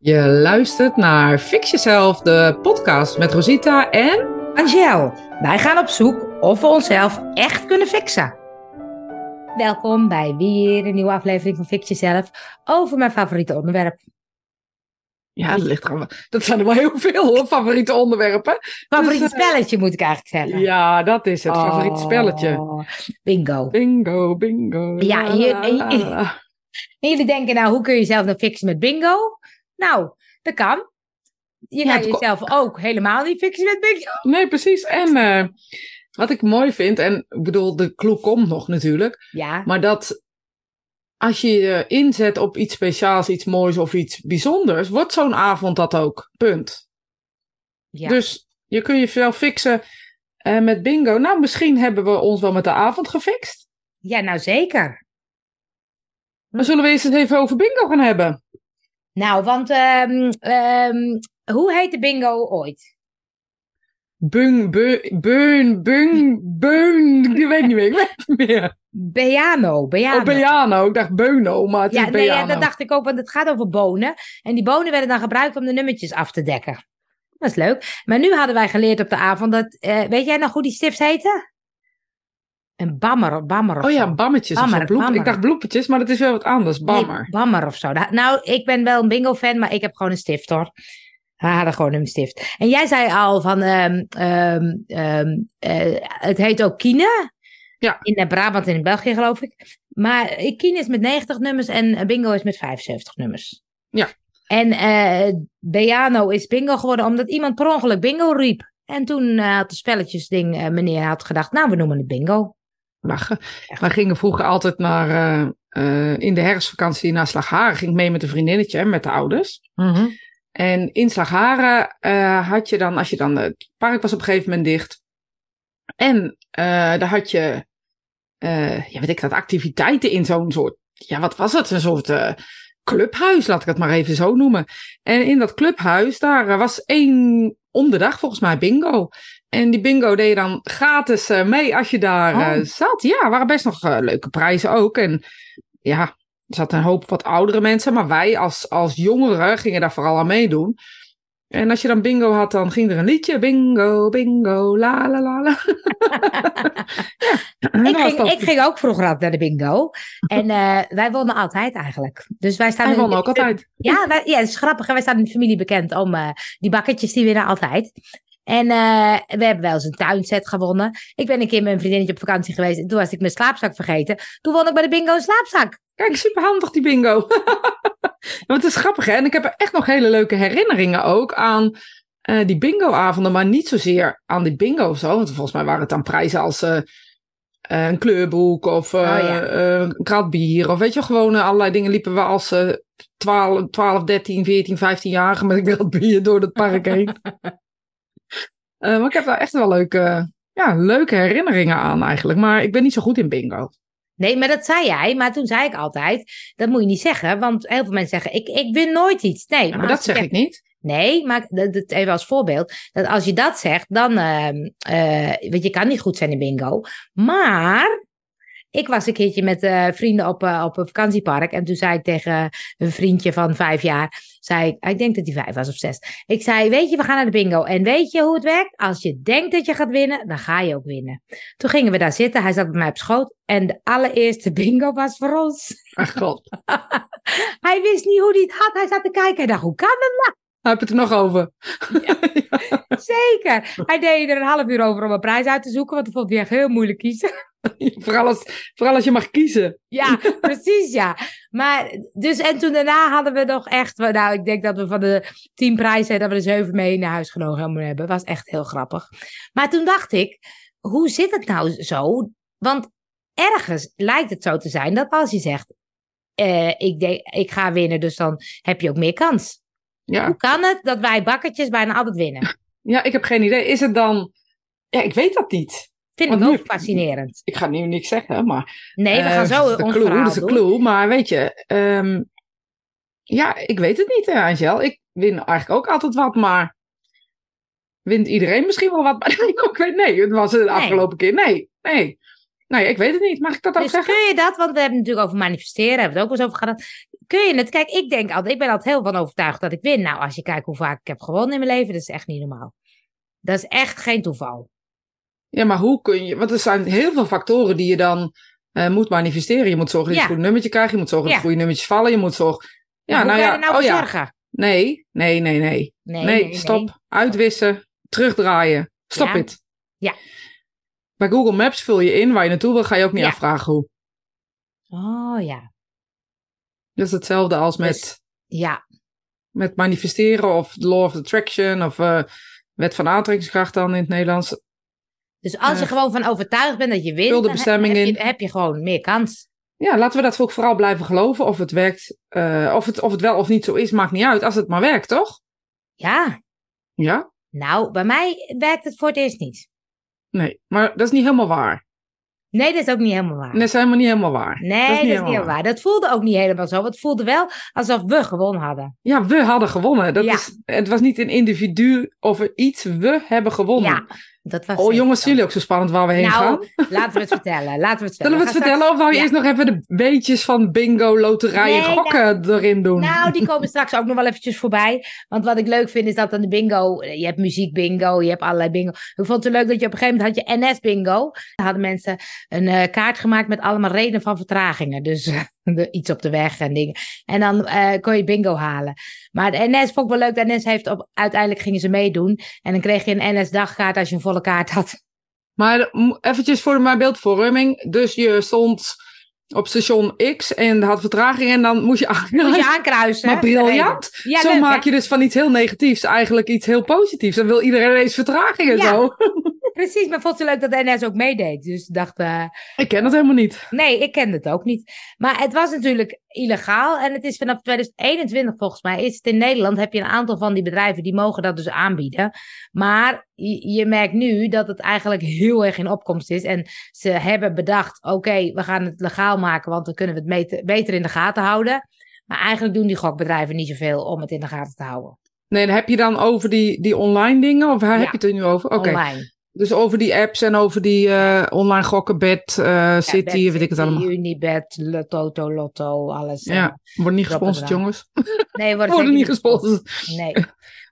Je luistert naar Fix Jezelf, de podcast met Rosita en... Angel, wij gaan op zoek of we onszelf echt kunnen fixen. Welkom bij weer een nieuwe aflevering van Fix Jezelf over mijn favoriete onderwerp. Ja, dat ligt er Dat zijn er wel heel veel hoor, favoriete onderwerpen. Dus, spelletje moet ik eigenlijk zeggen. Ja, dat is het, spelletje. Oh, bingo. Bingo, bingo. Ja, en jullie denken nou, hoe kun je jezelf nou fixen met bingo? Nou, dat kan. Je ja, gaat jezelf ook helemaal niet fixen met bingo. Nee, precies. En uh, wat ik mooi vind, en ik bedoel, de clue komt nog natuurlijk. Ja. Maar dat als je je inzet op iets speciaals, iets moois of iets bijzonders, wordt zo'n avond dat ook. Punt. Ja. Dus je kun jezelf fixen uh, met bingo. Nou, misschien hebben we ons wel met de avond gefixt. Ja, nou zeker. Dan zullen we eens even over bingo gaan hebben. Nou, want um, um, hoe heet de bingo ooit? Bung, beun, beun, bung, beun. Ik weet niet meer. Ik weet niet meer. Beano, Beano. Oh, Beano. Ik dacht Beuno, maar het ja, is nee, Beano. Ja, dat dacht ik ook, want het gaat over bonen. En die bonen werden dan gebruikt om de nummertjes af te dekken. Dat is leuk. Maar nu hadden wij geleerd op de avond dat... Uh, weet jij nog hoe die stift heette? Een bammer, bammer of Oh ja, bammetjes Bammer, of bammer. Ik dacht bloepetjes, maar dat is wel wat anders. Bammer. Nee, bammer of zo. Nou, ik ben wel een bingo-fan, maar ik heb gewoon een stift hoor. We hadden gewoon een stift. En jij zei al van, ehm, ehm, ehm, eh, het heet ook Kine. Ja. In eh, Brabant en in België geloof ik. Maar eh, Kine is met 90 nummers en bingo is met 75 nummers. Ja. En eh Beano is bingo geworden omdat iemand per ongeluk bingo riep. En toen eh, had de spelletjesding meneer had gedacht, nou we noemen het bingo. Lachen. Wij gingen vroeger altijd naar, eh, eh, in de herfstvakantie naar Slagharen. Ging ik mee met een vriendinnetje, met de ouders. En in Slagharen eh, had je dan, als je dan, het park was op een gegeven moment dicht. En daar had je, ja weet ik dat, activiteiten in zo'n soort, ja wat was het, een soort clubhuis, laat ik het maar even zo noemen. En in dat clubhuis, daar was één om de dag volgens mij bingo. En die bingo deed je dan gratis eh, mee als je daar eh, Oh. zat. Ja, waren best nog eh, leuke prijzen ook. En ja, er zat een hoop wat oudere mensen, maar wij als, als jongeren gingen daar vooral aan meedoen. En als je dan bingo had, dan ging er een liedje. Bingo, bingo, la la la la. ja, en Ik ging, dat- ik ging ook vroeger altijd naar de bingo. En eh, wij wonnen altijd eigenlijk. Dus wij staan Hij in- won ook altijd. Ja, wij, ja, dat is grappig. Wij staan in de familie bekend om eh, die bakketjes die winnen altijd. En eh, we hebben wel eens een tuinset gewonnen. Ik ben een keer met een vriendinnetje op vakantie geweest. En toen was ik mijn slaapzak vergeten. Toen won ik bij de bingo een slaapzak. Kijk, superhandig die bingo. Want het is grappig hè. En ik heb er echt nog hele leuke herinneringen ook aan eh, die bingo-avonden. Maar niet zozeer aan die bingo of zo. Want volgens mij waren het dan prijzen als eh, een kleurboek of Oh, ja. een krat bier. Of weet je, gewoon allerlei dingen liepen we als eh 12, 12, 13, 14, 15-jarigen met een krat bier door het park heen. Eh, maar ik heb daar echt wel leuke, ja, leuke herinneringen aan eigenlijk. Maar ik ben niet zo goed in bingo. Nee, maar dat zei jij. Maar toen zei ik altijd, dat moet je niet zeggen. Want heel veel mensen zeggen, ik, ik win nooit iets. Nee, Ja, maar dat zeg ik niet. Nee, maar dat, even als voorbeeld. Dat als je dat zegt, dan. eh, weet je, je kan niet goed zijn in bingo. Maar. Ik was een keertje met eh, vrienden op, eh, op een vakantiepark. En toen zei ik tegen een vriendje van vijf jaar. Zei ik, ik denk dat hij vijf was of zes. Ik zei: Weet je, we gaan naar de bingo. En weet je hoe het werkt? Als je denkt dat je gaat winnen, dan ga je ook winnen. Toen gingen we daar zitten. Hij zat bij mij op schoot. En de allereerste bingo was voor ons. Ach god. Hij wist niet hoe hij het had. Hij zat te kijken. Hij dacht: Hoe kan het? Heb je het er nog over? Zeker. Hij deed er een half uur over om een prijs uit te zoeken, want hij vond hij echt heel moeilijk kiezen. vooral, als, vooral als je mag kiezen. Ja, precies, ja. Maar, dus, en toen daarna hadden we nog echt, nou, ik denk dat we van de tien prijzen, dat we er zeven mee naar huis genomen hebben. was echt heel grappig. Maar toen dacht ik, hoe zit het nou zo? Want ergens lijkt het zo te zijn dat als je zegt, eh, ik, denk, ik ga winnen, dus dan heb je ook meer kans. Ja. Hoe kan het dat wij bakketjes bijna altijd winnen? ja, ik heb geen idee. Is het dan... Ja, ik weet dat niet. Vind ik Want ook nu- fascinerend. Ik ga nu niks zeggen, maar... Nee, we eh, gaan zo dat is de ons clue, Dat is de doen. clue, maar weet je... ehm, ja, ik weet het niet, hè, Angel. Ik win eigenlijk ook altijd wat, maar... Wint iedereen misschien wel wat? Maar ik weet niet. Het was de afgelopen keer. Nee, nee. Nee, ik weet het niet. Mag ik dat ook Dus zeggen? kun je dat, want we hebben het natuurlijk over manifesteren, hebben we het ook wel eens over gehad. Kun je het. Kijk, ik denk altijd, ik ben altijd heel van overtuigd dat ik win. Nou, als je kijkt hoe vaak ik heb gewonnen in mijn leven, dat is echt niet normaal. Dat is echt geen toeval. Ja, maar hoe kun je. Want er zijn heel veel factoren die je dan uh, moet manifesteren. Je moet zorgen dat je een goed nummertje krijgt. Je moet zorgen dat goede nummertjes vallen. Je moet zorgen. Ja, nou ja. Nou oh, ja. Zorgen? Nee, nee, nee, nee. Nee, nee stop. Uitwissen. Terugdraaien. Stop het. Ja. Bij Google Maps vul je in waar je naartoe wil, ga je ook niet afvragen hoe. Oh ja. Dat is hetzelfde als met, dus, ja. met manifesteren of the law of attraction of uh, wet van aantrekkingskracht dan in het Nederlands. Dus als je gewoon van overtuigd bent dat je wint, de bestemming heb, je, heb je gewoon meer kans. Ja, laten we dat ook vooral blijven geloven. Of het werkt, uh, of, het, of het wel of niet zo is, maakt niet uit. Als het maar werkt, toch? Ja. Ja? Nou, bij mij werkt het voor het eerst niet. Nee, maar dat is niet helemaal waar. Nee, dat is ook niet helemaal waar. dat is helemaal niet helemaal waar. Nee, dat is niet, helemaal, waar. Dat voelde ook niet helemaal zo. Het voelde wel alsof we gewonnen hadden. Ja, we hadden gewonnen. Dat is, het was niet een individu of iets. We hebben gewonnen. Ja, dat was oh jongens, jullie ook zo spannend waar we heen nou, gaan? laten we het vertellen. Laten we het vertellen. Zullen we het vertellen of wou je eerst nog even de beetjes van bingo, loterijen, nee, gokken nou, erin doen? Nou, die komen straks ook nog wel eventjes voorbij. Want wat ik leuk vind is dat aan de bingo, je hebt muziek bingo, je hebt allerlei bingo. Ik vond het leuk dat je op een gegeven moment had je NS bingo. Daar hadden mensen een uh, kaart gemaakt met allemaal redenen van vertragingen. Dus iets op de weg en dingen. En dan uh, kon je bingo halen. Maar de NS vond ik wel leuk. De NS heeft op, uiteindelijk gingen ze meedoen. En dan kreeg je een NS-dagkaart als je een volle kaart had. Maar eventjes voor mijn beeldvorming. Dus je stond op station X en had vertraging en dan moest je aankruisen. Moest je aankruisen. Maar briljant. Ja, zo maak je dus van iets heel negatiefs eigenlijk iets heel positiefs. Dan wil iedereen eens vertraging en ja. zo. Precies, maar vond ze leuk dat NS ook meedeed. Dus dacht... Uh... Ik ken het helemaal niet. Nee, ik ken het ook niet. Maar het was natuurlijk illegaal. En het is vanaf 2021 volgens mij, is het in Nederland, heb je een aantal van die bedrijven die mogen dat dus aanbieden. Maar je, je merkt nu dat het eigenlijk heel erg in opkomst is. En ze hebben bedacht, oké, we gaan het legaal maken, want dan kunnen we het beter in de gaten houden. Maar eigenlijk doen die gokbedrijven niet zoveel om het in de gaten te houden. Nee, dan heb je dan over die, die online dingen? Of waar heb je het er nu over? Oké. Online. Dus over die apps en over die uh, online gokken, bed, uh, City, ja, weet ik het allemaal. Unibet, Toto, Lotto, alles. Ja, uh, worden niet gesponsord, jongens. Nee, worden, worden niet gesponsord. Nee,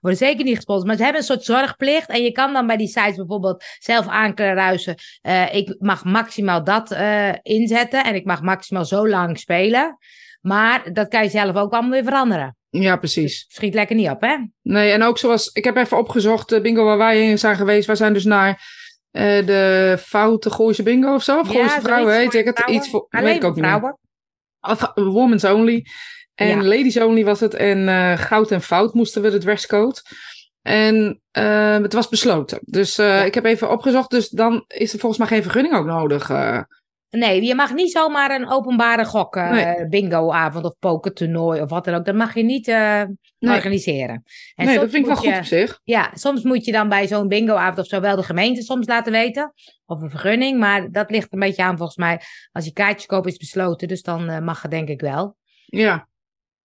worden zeker niet gesponsord. Maar ze hebben een soort zorgplicht. En je kan dan bij die sites bijvoorbeeld zelf aankruisen. Uh, ik mag maximaal dat inzetten. En ik mag maximaal zo lang spelen. Maar dat kan je zelf ook allemaal weer veranderen. Ja, precies. Dus schiet lekker niet op, hè? Nee, en ook zoals... Ik heb even opgezocht, de bingo waar wij in zijn geweest. Wij zijn dus naar uh, de Foute Gooise Bingo of zo. Of ja, Gooise Vrouwen heet ik het. Iets voor, Alleen weet ik ook vrouwen. Niet. Women's Only. En Ladies Only was het. En uh, Goud en Fout moesten we de dresscode. En uh, het was besloten. Dus ja. ik heb even opgezocht. Dus dan is er volgens mij geen vergunning ook nodig. Nee, je mag niet zomaar een openbare gok, uh, nee. bingo-avond of pokertoernooi of wat dan ook. Dat mag je niet uh, nee. organiseren. En nee, dat vind ik wel goed op zich. Ja, soms moet je dan bij zo'n bingo-avond of zo wel de gemeente soms laten weten. Of een vergunning, maar dat ligt een beetje aan volgens mij. Als je kaartjes koopt is besloten, dus dan uh, mag het denk ik wel. Ja.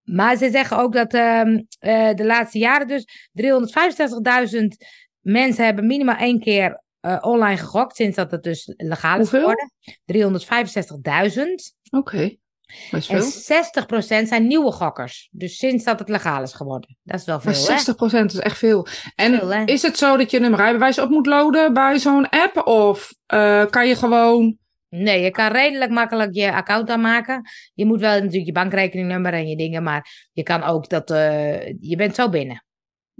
Maar ze zeggen ook dat ehm, de laatste jaren dus 365.000 mensen hebben minimaal één keer uh, online gegokt sinds dat het dus legaal is geworden. 365.000. Oké. Okay. En 60% zijn nieuwe gokkers. Dus sinds dat het legaal is geworden. Dat is wel veel. Maar 60% is echt veel. En veel, is het zo dat je een rijbewijs op moet loaden bij zo'n app? Of uh, kan je gewoon. Nee, je kan redelijk makkelijk je account aanmaken. Je moet wel natuurlijk je bankrekeningnummer en je dingen, maar je kan ook dat. Uh, je bent zo binnen.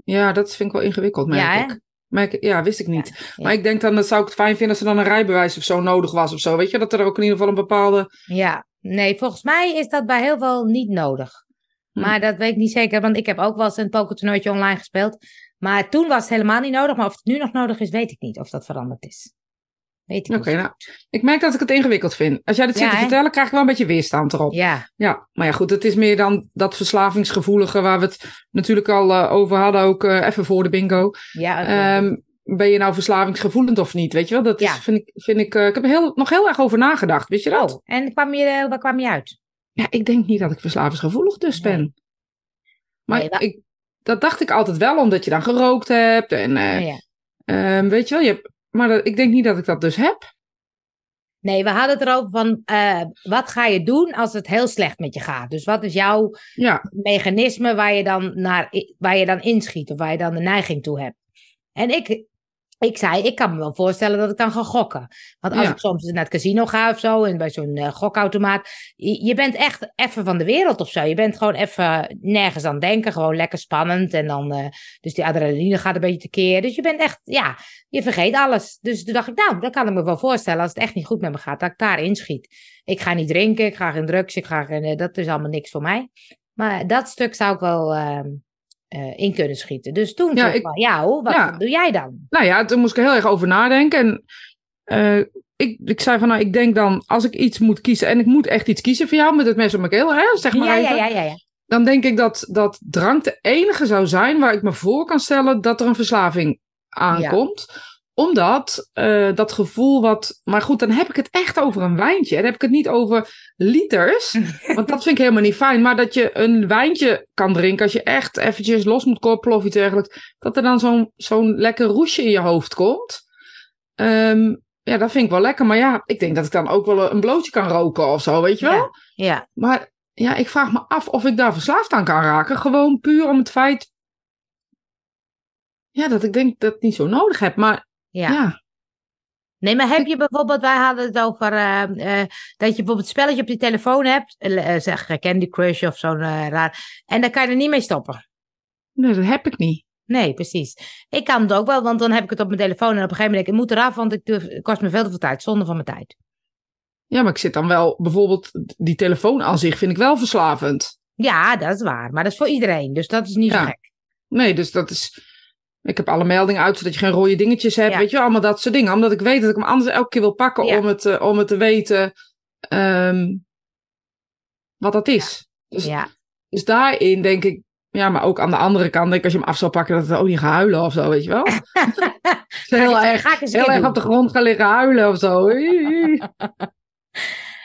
Ja, dat vind ik wel ingewikkeld. Merk ja, ik. Maar ja, wist ik niet. Maar ik denk dan, dat zou ik het fijn vinden als er dan een rijbewijs of zo nodig was of zo. Weet je, dat er ook in ieder geval een bepaalde... Ja, nee, volgens mij is dat bij heel veel niet nodig. Hm. Maar dat weet ik niet zeker, want ik heb ook wel eens een pokertoernooitje online gespeeld. Maar toen was het helemaal niet nodig. Maar of het nu nog nodig is, weet ik niet of dat veranderd is. Oké, nou, ik merk dat ik het ingewikkeld vind. Als jij dit zit te vertellen, krijg ik wel een beetje weerstand erop. Ja. Ja, maar ja, goed, het is meer dan dat verslavingsgevoelige waar we het natuurlijk al uh, over hadden, ook uh, even voor de bingo. Ja, um, ben je nou verslavingsgevoelend of niet? Weet je wel, dat is, vind ik, vind ik, uh, ik heb er heel, nog heel erg over nagedacht, weet je dat? Oh, en kwam je, waar kwam je uit? Ja, ik denk niet dat ik verslavingsgevoelig dus nee. ben. Maar nee, dat... ik, dat dacht ik altijd wel, omdat je dan gerookt hebt en ja. um, weet je wel, je hebt maar dat, ik denk niet dat ik dat dus heb. Nee, we hadden het erover van uh, wat ga je doen als het heel slecht met je gaat? Dus wat is jouw ja. mechanisme waar je, dan naar, waar je dan inschiet of waar je dan de neiging toe hebt? En ik, ik zei, ik kan me wel voorstellen dat ik dan ga gokken. Want als ik soms naar het casino ga of zo, en bij zo'n uh, gokautomaat, je, je, bent echt even van de wereld of zo. Je bent gewoon even nergens aan denken, gewoon lekker spannend. En dan, uh, dus die adrenaline gaat een beetje tekeer. Dus je bent echt, ja, je vergeet alles. Dus toen dacht ik, nou, dat kan ik me wel voorstellen als het echt niet goed met me gaat, dat ik daar inschiet. Ik ga niet drinken, ik ga geen drugs, ik ga geen, eh, dat is allemaal niks voor mij. Maar dat stuk zou ik wel ehm, uh, in kunnen schieten. Dus toen ja, ik, van, ja, wat doe jij dan? Nou ja, toen moest ik heel erg over nadenken. En uh, ik, ik zei van, nou, ik denk dan, als ik iets moet kiezen, en ik moet echt iets kiezen voor jou met het mes op mijn keel, hè, zeg maar ja, even. Ja, ja, ja, ja. Dan denk ik dat, dat drank de enige zou zijn waar ik me voor kan stellen dat er een verslaving aankomt omdat uh, dat gevoel wat. Maar goed, dan heb ik het echt over een wijntje. Dan heb ik het niet over liters. want dat vind ik helemaal niet fijn. Maar dat je een wijntje kan drinken. Als je echt eventjes los moet koppelen of iets dergelijks. Dat er dan zo'n zo'n lekker roesje in je hoofd komt. Um, ja, dat vind ik wel lekker. Maar ja, ik denk dat ik dan ook wel een blootje kan roken of zo, weet je wel? Ja. ja. Maar ja, ik vraag me af of ik daar verslaafd aan kan raken. Gewoon puur om het feit. Ja, dat ik denk dat ik het niet zo nodig heb. Maar ja. Nee, maar heb je bijvoorbeeld, wij hadden het over uh, uh, dat je bijvoorbeeld een spelletje op je telefoon hebt, uh, zeg Candy Crush of zo'n raar, en daar kan je er niet mee stoppen. Nee, dat heb ik niet. Nee, precies. Ik kan het ook wel, want dan heb ik het op mijn telefoon en op een gegeven moment denk ik, ik moet eraf, want het kost me veel te veel tijd, zonde van mijn tijd. Ja, maar ik zit dan wel, bijvoorbeeld die telefoon aan zich vind ik wel verslavend. Ja, dat is waar, maar dat is voor iedereen, dus dat is niet zo gek. Nee, dus dat is, ik heb alle meldingen uit, zodat je geen rode dingetjes hebt. Weet je, allemaal dat soort dingen. Omdat ik weet dat ik hem anders elke keer wil pakken om, het, uh, om het te weten um, wat dat is. Dus, ja. dus daarin denk ik, ja, maar ook aan de andere kant, denk ik, als je hem af zou pakken, dat het ook niet gaat huilen of zo, weet je wel. heel erg, heel erg op de grond gaan liggen huilen of zo.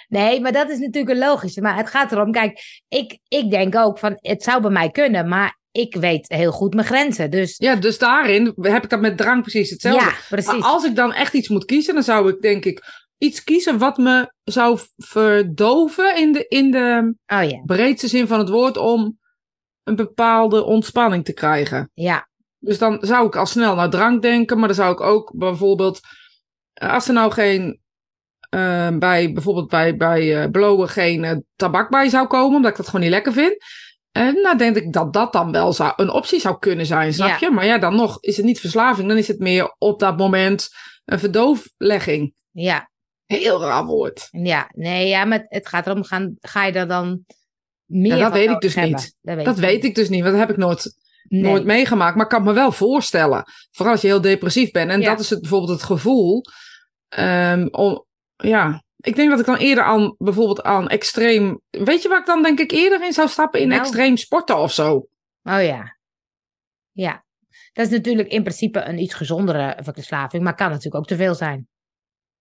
Nee, maar dat is natuurlijk een logische. Maar het gaat erom, kijk, ik, ik denk ook van, het zou bij mij kunnen, maar ik weet heel goed mijn grenzen. Dus... Ja, dus daarin heb ik dat met drank precies hetzelfde. Ja, precies. Maar als ik dan echt iets moet kiezen, dan zou ik denk ik iets kiezen wat me zou verdoven in de, in de oh, ja. breedste zin van het woord om een bepaalde ontspanning te krijgen. Ja. Dus dan zou ik al snel naar drank denken, maar dan zou ik ook bijvoorbeeld, als er nou geen, uh, bij, bijvoorbeeld bij, bij uh, blowen geen uh, tabak bij zou komen, omdat ik dat gewoon niet lekker vind, en nou denk ik dat dat dan wel zou, een optie zou kunnen zijn, snap je? Maar ja, dan nog is het niet verslaving, dan is het meer op dat moment een verdooflegging. Ja. Heel raar woord. Ja, nee, ja, maar het gaat erom, gaan, ga je er dan meer ja, dat weet ik dus niet. Dat, weet, dat ik weet ik dus niet, want dat heb ik nooit, nooit meegemaakt. Maar ik kan me wel voorstellen, vooral als je heel depressief bent. En dat is het, bijvoorbeeld het gevoel, um, om, ja, ik denk dat ik dan eerder aan bijvoorbeeld aan extreem. Weet je waar ik dan denk ik eerder in zou stappen? In nou. extreem sporten of zo. Oh ja. Ja. Dat is natuurlijk in principe een iets gezondere verslaving, maar kan natuurlijk ook te veel zijn.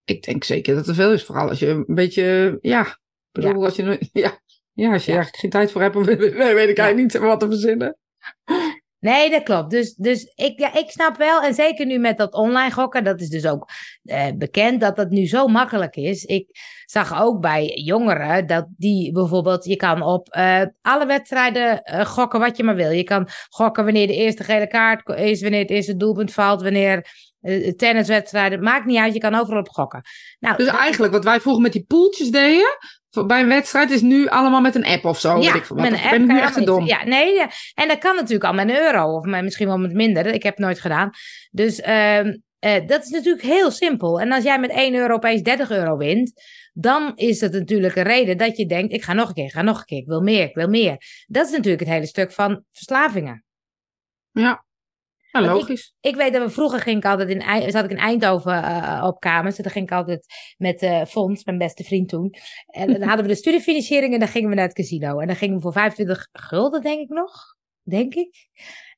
Ik denk zeker dat het te veel is, vooral als je een beetje. Ja. Bedoel, als je. Ja. Ja, als je ja. geen tijd voor hebt, weet ik eigenlijk niet wat te verzinnen. Nee, dat klopt. Dus, dus ik, ja, ik snap wel, en zeker nu met dat online gokken, dat is dus ook eh, bekend dat dat nu zo makkelijk is. Ik zag ook bij jongeren dat die bijvoorbeeld, je kan op uh, alle wedstrijden uh, gokken wat je maar wil. Je kan gokken wanneer de eerste gele kaart is, wanneer het eerste doelpunt valt, wanneer tenniswedstrijden, maakt niet uit, je kan overal op gokken. Nou, dus eigenlijk wat wij vroeger met die poeltjes deden, bij een wedstrijd is nu allemaal met een app of zo. Ja, ik met een app. Ben ik nu echt dom. Ja, nee. En dat kan natuurlijk al met een euro. Of misschien wel met minder. Ik heb het nooit gedaan. Dus uh, uh, dat is natuurlijk heel simpel. En als jij met 1 euro opeens 30 euro wint. Dan is het natuurlijk een reden dat je denkt: ik ga nog een keer, ik ga nog een keer, ik wil meer, ik wil meer. Dat is natuurlijk het hele stuk van verslavingen. Ja, ja, logisch. Ik, ik, weet dat we vroeger ging ik altijd in, zat ik in Eindhoven uh, op kamers. En dan ging ik altijd met uh, Fons, mijn beste vriend toen. En dan hadden we de studiefinanciering en dan gingen we naar het casino. En dan gingen we voor 25 gulden, denk ik nog. Denk ik.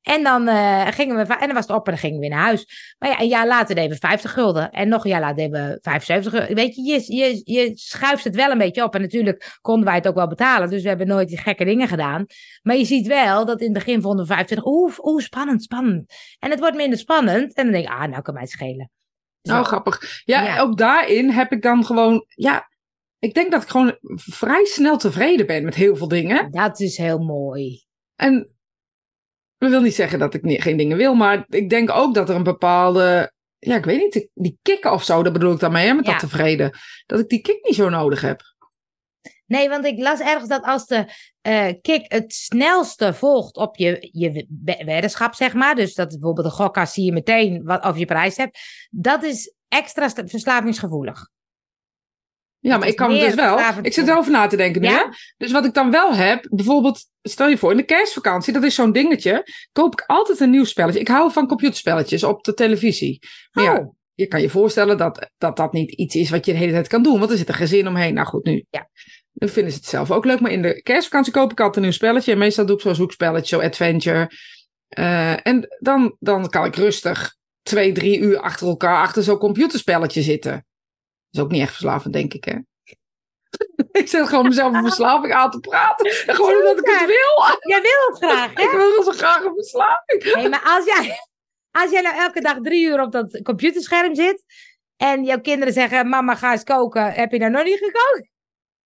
En dan uh, gingen we, en dan was het op en dan gingen we weer naar huis. Maar ja, een jaar later deden we 50 gulden. En nog een jaar later deden we 75 gulden. Weet je, je, je, je schuift het wel een beetje op. En natuurlijk konden wij het ook wel betalen. Dus we hebben nooit die gekke dingen gedaan. Maar je ziet wel dat in het begin vonden we 25. Oeh, oeh, spannend, spannend. En het wordt minder spannend. En dan denk ik, ah, nou kan mij het schelen. Nou, grappig. Ja, ook daarin heb ik dan gewoon, ja, ik denk dat ik gewoon vrij snel tevreden ben met heel veel dingen. Dat is heel mooi. En dat wil niet zeggen dat ik geen dingen wil, maar ik denk ook dat er een bepaalde, ja, ik weet niet, die kicken of zo, dat bedoel ik daarmee, hè, met dat tevreden. Dat ik die kick niet zo nodig heb. Nee, want ik las ergens dat als de uh, kick het snelste volgt op je, je weddenschap, zeg maar. Dus dat bijvoorbeeld de gokkast zie je meteen wat, of je prijs hebt. Dat is extra verslavingsgevoelig. Ja, maar ik kan dus wel. Ik zit erover na te denken nu. Ja? Dus wat ik dan wel heb, bijvoorbeeld, stel je voor, in de kerstvakantie, dat is zo'n dingetje. Koop ik altijd een nieuw spelletje. Ik hou van computerspelletjes op de televisie. Maar ja, oh. je kan je voorstellen dat, dat dat niet iets is wat je de hele tijd kan doen, want er zit een gezin omheen. Nou goed, nu. Ja. Dan vinden ze het zelf ook leuk. Maar in de kerstvakantie koop ik altijd een nieuw spelletje. En meestal doe ik zo'n zoekspelletje, zo adventure. Uh, en dan, dan kan ik rustig twee, drie uur achter elkaar achter zo'n computerspelletje zitten. Dat is ook niet echt verslavend, denk ik, hè? ik zet gewoon mezelf een verslaving aan te praten. En gewoon omdat ik het wil. Jij wil het graag, hè? Ik wil zo graag een verslaving. Nee, maar als jij, als jij nou elke dag drie uur op dat computerscherm zit... en jouw kinderen zeggen, mama, ga eens koken. Heb je nou nog niet gekookt?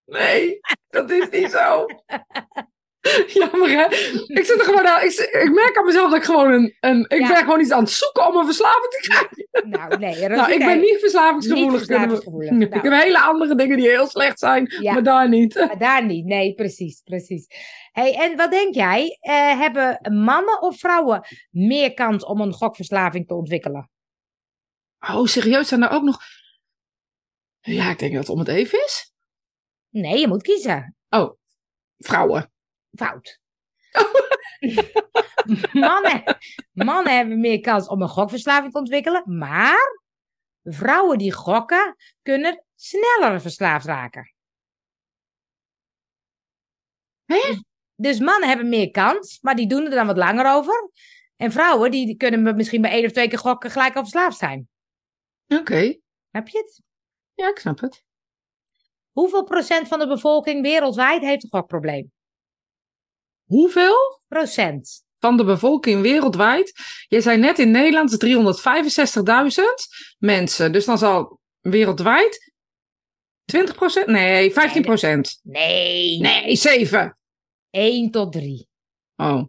Nee, dat is niet zo. Jammer hè? Ik zit er gewoon aan. Ik, ik, merk aan mezelf dat ik gewoon een. een ik ben gewoon iets aan het zoeken om een verslaving te krijgen. Nou, nee. nou, ik ben niet verslavingsgevoelig. Niet verslavingsgevoelig. Nou. Ik heb hele andere dingen die heel slecht zijn, maar daar niet. Maar daar niet, nee, precies, precies. Hey, en wat denk jij? Uh, hebben mannen of vrouwen meer kans om een gokverslaving te ontwikkelen? Oh, serieus? Zijn er ook nog. Ja, ik denk dat het om het even is. Nee, je moet kiezen. Oh, vrouwen. Fout. mannen, mannen hebben meer kans om een gokverslaving te ontwikkelen, maar vrouwen die gokken kunnen sneller verslaafd raken. Hè? Dus, dus mannen hebben meer kans, maar die doen er dan wat langer over. En vrouwen die kunnen misschien bij één of twee keer gokken gelijk al verslaafd zijn. Oké. Heb je het? Ja, ik snap het. Hoeveel procent van de bevolking wereldwijd heeft een gokprobleem? Hoeveel? Procent. Van de bevolking wereldwijd. Je zei net in Nederland 365.000 mensen. Dus dan zal wereldwijd 20 procent? Nee, 15 procent. Nee. Nee, 7. 1 tot 3. Oh.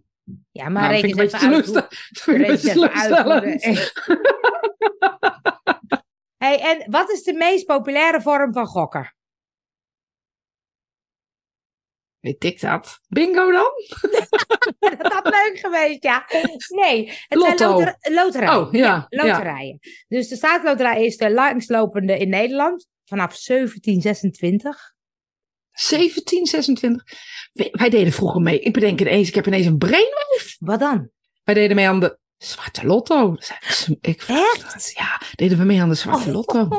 Ja, maar nou, reken even uit. Reken uit. hey, en wat is de meest populaire vorm van gokken? Weet ik dat? Bingo dan? dat had leuk geweest, ja. Nee, het Lotto. zijn loter loterijen. Oh, ja. loterijen. Dus de staatsloterij is de langslopende in Nederland vanaf 1726. 1726? Wij, deden vroeger mee. Ik bedenk ineens, ik heb ineens een brainwave. Wat dan? Wij deden mee aan de Zwarte Lotto. Ik, Echt? Ja, deden we mee aan de Zwarte Lotto.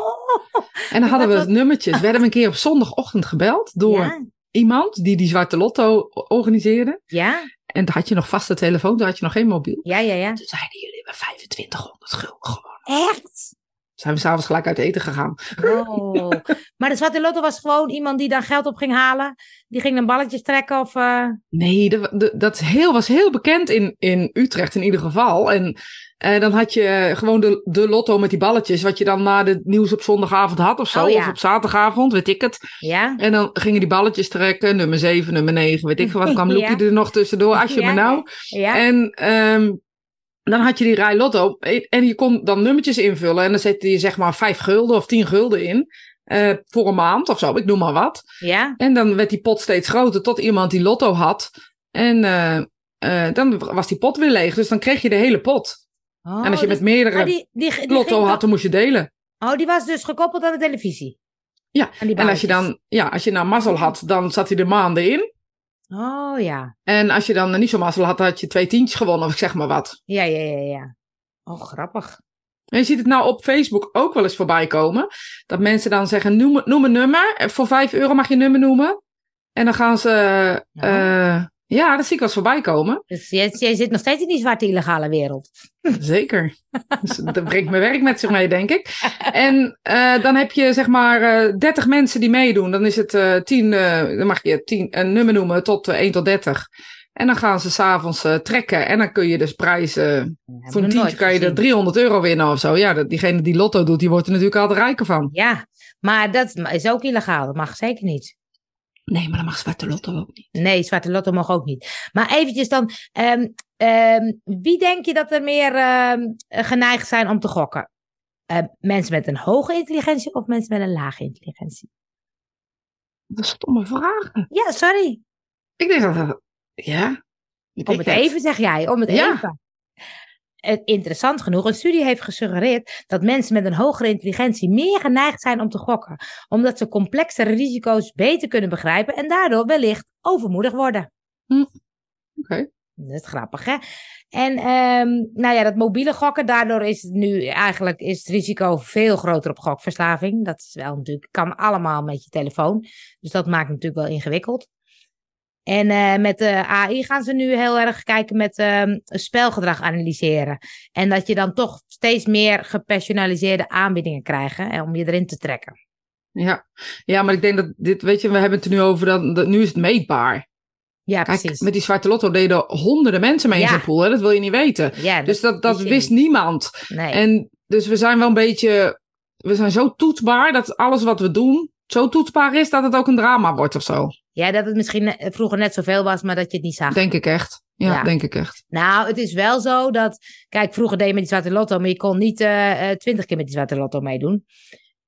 En dan hadden we nummertjes. Werden we een keer op zondagochtend gebeld door iemand die die zwarte lotto organiseerde. Ja. En dan had je nog vaste telefoon, toen had je nog geen mobiel. Ja, ja, ja. Toen zeiden jullie hebben 2500 gulden gewoon. Echt? Zijn we s'avonds gelijk uit eten gegaan. Oh. Maar de zwarte lotto was gewoon iemand die dan geld op ging halen. Die ging dan balletjes trekken of... Uh... Nee, de, dat heel, was heel bekend in, in Utrecht in ieder geval. En en dan had je gewoon de, de lotto met die balletjes, wat je dan na de nieuws op zondagavond had of zo. Oh, of op zaterdagavond, weet ik het. Ja. En dan gingen die balletjes trekken, nummer 7, nummer 9, weet ik veel wat. kwam Loekie er nog tussendoor, als je ja, me nou. Ja. En um, dan had je die rij lotto en je kon dan nummertjes invullen. En dan zette je zeg maar 5 gulden of 10 gulden in. Uh, voor een maand of zo, ik noem maar wat. Ja. En dan werd die pot steeds groter tot iemand die lotto had. En uh, uh, dan was die pot weer leeg. Dus dan kreeg je de hele pot. Oh, en als je dus, met meerdere die, die, lotto had, dan moest je delen. Oh, die was dus gekoppeld aan de televisie? Ja, en als je dan, ja, als je nou mazzel had, dan zat hij er maanden in. Oh ja. En als je dan niet zo mazzel had, had je twee tientjes gewonnen, of ik zeg maar wat. Ja, ja, ja, ja. Oh, grappig. En je ziet het nou op Facebook ook wel eens voorbij komen. Dat mensen dan zeggen, noem, noem een nummer. Voor 5 euro mag je een nummer noemen. En dan gaan ze... Uh, ja, dat zie ik eens voorbij komen. Dus jij, jij, zit nog steeds in die zwarte illegale wereld. Zeker. dus dat brengt mijn werk met zich mee, denk ik. En uh, dan heb je zeg maar uh, eh, 30 mensen die meedoen. Dan is het uh, 10, dan mag je 10, een nummer noemen tot 1 tot 30. En dan gaan ze s'avonds uh, trekken. En dan kun je dus prijzen. voor een tientje kan je er 300 euro winnen of zo. Ja, dat, diegene die lotto doet, die wordt er natuurlijk altijd rijker van. Ja, maar dat is ook illegaal. Dat mag zeker niet. Nee, maar dan mag Zwarte Lotto ook niet. Nee, Zwarte Lotto mag ook niet. Maar eventjes dan, um, um, wie denk je dat er meer um, geneigd zijn om te gokken? mensen met een hoge intelligentie of mensen met een lage intelligentie? Dat is stomme vragen. Ja, sorry. Ik denk dat dat... Ja. Om het even, zeg jij. Om het ja. even. Interessant genoeg, een studie heeft gesuggereerd dat mensen met een hogere intelligentie meer geneigd zijn om te gokken, omdat ze complexere risico's beter kunnen begrijpen en daardoor wellicht overmoedig worden. Hm. Oké. Dat is grappig, hè? En um, nou ja, dat mobiele gokken, daardoor is het nu eigenlijk is het risico veel groter op gokverslaving. Dat is wel natuurlijk, kan allemaal met je telefoon. Dus dat maakt het natuurlijk wel ingewikkeld. En uh, met de AI gaan ze nu heel erg kijken met uh, spelgedrag analyseren. En dat je dan toch steeds meer gepersonaliseerde aanbiedingen krijgt hè, om je erin te trekken. Ja. ja, maar ik denk dat dit, weet je, we hebben het er nu over, dat, dat nu is het meetbaar. Ja, Kijk, precies. Met die zwarte lotto deden honderden mensen mee in zijn pool. Hè? Dat wil je niet weten. Ja, dus dat, dat wist niemand. Nee. En dus we zijn wel een beetje... We zijn zo toetsbaar dat alles wat we doen zo toetsbaar is dat het ook een drama wordt of zo. Ja, dat het misschien vroeger net zoveel was, maar dat je het niet zag. Denk ik echt. Ja, denk ik echt. Nou, het is wel zo dat... Kijk, vroeger deed je met die zwarte lotto, maar je kon niet eh, eh, twintig uh, keer met die zwarte lotto meedoen.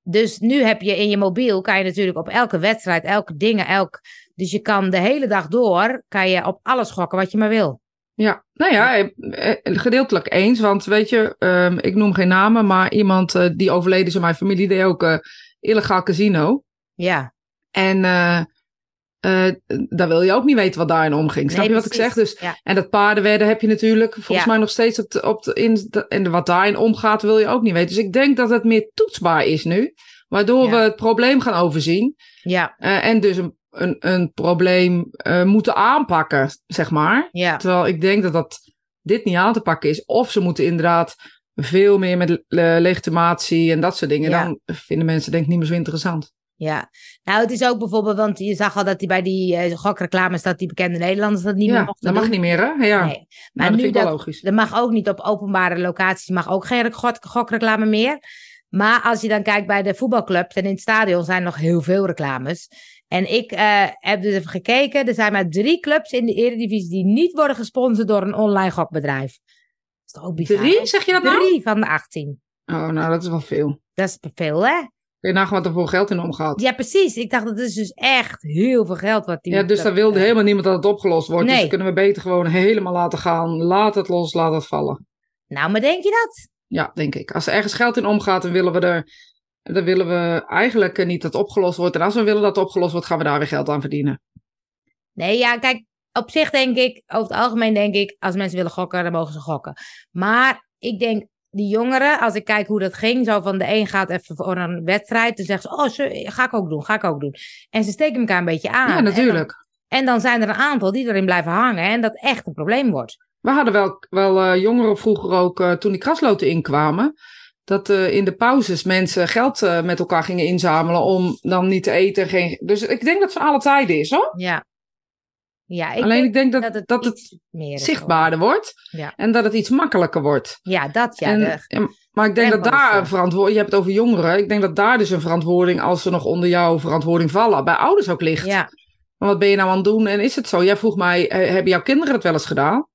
Dus nu heb je in je mobiel, kan je natuurlijk op elke wedstrijd, elke dingen, elk... Dus je kan de hele dag door, kan je op alles gokken wat je maar wil. Ja, nou ja, eh, gedeeltelijk eens. Want weet je, um, ik noem geen namen, maar iemand uh, die overleden is in mijn familie deed ook uh, illegaal casino. Ja. En uh, uh, daar wil je ook niet weten wat daarin omging. Snap je wat ik zeg? Dus, ja. En dat paardenwedden heb je natuurlijk volgens mij nog steeds op de, op de, in de, en wat daarin omgaat wil je ook niet weten. Dus ik denk dat het meer toetsbaar is nu. Waardoor we het probleem gaan overzien. Ja. Uh, en dus een, een, een probleem moeten aanpakken, zeg maar. Terwijl ik denk dat dat dit niet aan te pakken is. Of ze moeten inderdaad veel meer met legitimatie en dat soort dingen. Dan vinden mensen denk ik niet meer zo interessant. Ja, nou het is ook bijvoorbeeld, want je zag al dat die bij die uh, gokreclames, dat die bekende Nederlanders dat niet meer mochten dat mag niet meer hè? Ja, nee. maar dat nu dat, logisch. dat mag ook niet op openbare locaties, mag ook geen gok, gokreclame meer. Maar als je dan kijkt bij de voetbalclubs en in het stadion zijn nog heel veel reclames. En ik uh, heb dus even gekeken, er zijn maar drie clubs in de Eredivisie die niet worden gesponsord door een online gokbedrijf. Dat is toch ook bizar? Drie, zeg je dat nou? Drie van de 18. Oh, nou dat is wel veel. Dat is veel hè? Kun je nagaan wat er voor geld in omgaat? Ja, precies. Ik dacht, dat is dus echt heel veel geld wat die... Ja, dus daar wilde helemaal niemand dat het opgelost wordt. Dus nee. Dus kunnen we beter gewoon helemaal laten gaan. Laat het los, laat het vallen. Nou, maar denk je dat? Ja, denk ik. Als er ergens geld in omgaat, dan willen we er... Dan willen we eigenlijk niet dat het opgelost wordt. En als we willen dat het opgelost wordt, gaan we daar weer geld aan verdienen. Nee, ja, kijk, op zich denk ik, over het algemeen denk ik, als mensen willen gokken, dan mogen ze gokken. Maar ik denk, die jongeren, als ik kijk hoe dat ging, zo van de een gaat even voor een wedstrijd, dan zeggen ze, oh, ga ik ook doen, ga ik ook doen. En ze steken elkaar een beetje aan. Ja, natuurlijk. En dan, en dan zijn er een aantal die erin blijven hangen en dat echt een probleem wordt. We hadden wel, wel uh, jongeren vroeger ook, uh, toen die krasloten inkwamen, dat uh, in de pauzes mensen geld met elkaar gingen inzamelen om dan niet te eten. Geen... Dus ik denk dat het van alle tijden is, hoor. Ja, ja, ik Alleen denk ik denk dat, dat het, dat het zichtbaarder wordt ja. en dat het iets makkelijker wordt. Ja, dat ja. En, de, maar ik denk dat daar een verantwoording, je hebt het over jongeren, ik denk dat daar dus een verantwoording, als ze nog onder jouw verantwoording vallen, bij ouders ook ligt. Ja. Maar wat ben je nou aan het doen en is het zo? Jij vroeg mij, hebben jouw kinderen het wel eens gedaan?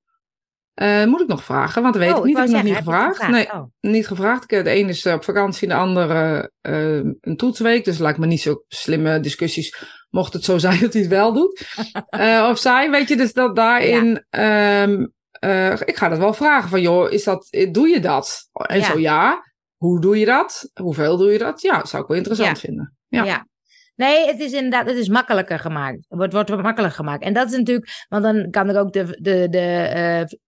Uh, moet ik nog vragen, want weet oh, ik niet. Ik heb nog niet gevraagd. gevraagd. Nee, oh. niet gevraagd. De ene is op vakantie, de andere uh, een toetsweek. Dus lijkt me niet zo slimme discussies. Mocht het zo zijn dat hij het wel doet. uh, of zij, weet je, dus dat daarin. Ja. Um, ik ga dat wel vragen van, joh, is dat, doe je dat? En ja. zo ja. Hoe doe je dat? Hoeveel doe je dat? Ja, zou ik wel interessant ja. vinden. Ja. Nee, het is inderdaad, het is makkelijker gemaakt. Het wordt, wordt makkelijker gemaakt. En dat is natuurlijk, want dan kan ik ook de, de, de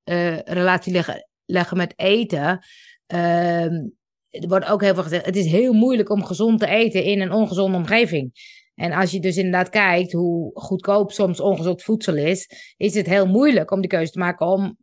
uh, uh, relatie leggen, met eten. Uh, er wordt ook heel veel gezegd, het is heel moeilijk om gezond te eten in een ongezonde omgeving. En als je dus inderdaad kijkt hoe goedkoop soms ongezond voedsel is, is het heel moeilijk om de keuze te maken om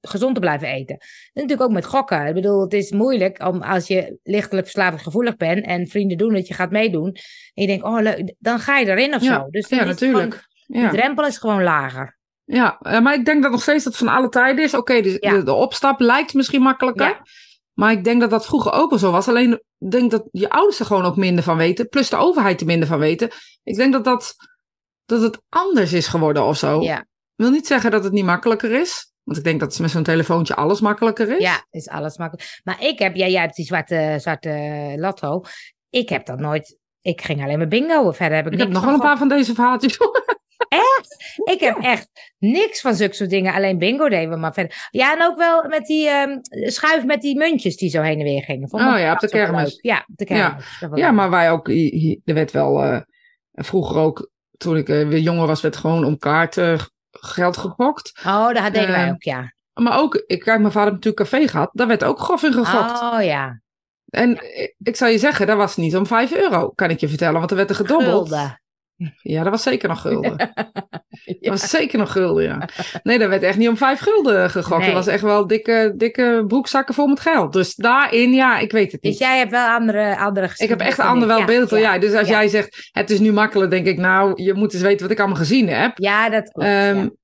gezond te blijven eten. En natuurlijk ook met gokken. Ik bedoel, het is moeilijk om als je lichtelijk verslavingsgevoelig bent en vrienden doen dat je gaat meedoen. En je denkt, oh leuk, dan ga je erin of ja, zo. Dus ja, natuurlijk. Gewoon, ja. De drempel is gewoon lager. Ja, maar ik denk dat nog steeds dat van alle tijden is. Oké, dus de, de, opstap lijkt misschien makkelijker. Maar ik denk dat dat vroeger ook wel zo was. Alleen ik denk dat je ouders er gewoon ook minder van weten. Plus de overheid er minder van weten. Ik denk dat, dat, dat het anders is geworden of zo. Ja. Ik wil niet zeggen dat het niet makkelijker is. Want ik denk dat met zo'n telefoontje alles makkelijker is. Ja, is alles makkelijk. Maar ik heb, ja, jij hebt die zwarte, zwarte lotto. Ik heb dat nooit. Ik ging alleen maar bingo. Verder heb ik, heb nog wel een paar van deze verhaaltjes. Echt? Ik heb echt niks van zulke soort dingen. Alleen bingo deden we maar verder. Ja, en ook wel met die um, schuif met die muntjes die zo heen en weer gingen. Vond oh ja, op de kermis. Ja, op de kermis. Ja, ja maar wij ook. Er werd wel uh, vroeger ook, toen ik uh, weer jonger was, werd gewoon om kaarten geld gegokt. Oh, dat deden wij ook, ja. Maar ook, ik kijk, mijn vader natuurlijk café gehad. Daar werd ook grof in gegokt. Oh ja. En ja. ik zou je zeggen, dat was niet om 5 euro, kan ik je vertellen. Want er werd er gedobbeld. Gulden. Ja, dat was zeker nog gulden. ja. Dat was zeker nog gulden, ja. Nee, dat werd echt niet om vijf gulden gegokt. Nee. Dat was echt wel dikke, dikke broekzakken vol met geld. Dus daarin, ja, ik weet het niet. Dus jij hebt wel andere, andere Ik heb echt een ander wel beeld ja. Dus als jij zegt, het is nu makkelijk, denk ik, nou, je moet eens weten wat ik allemaal gezien heb. Ja, dat klopt. Um,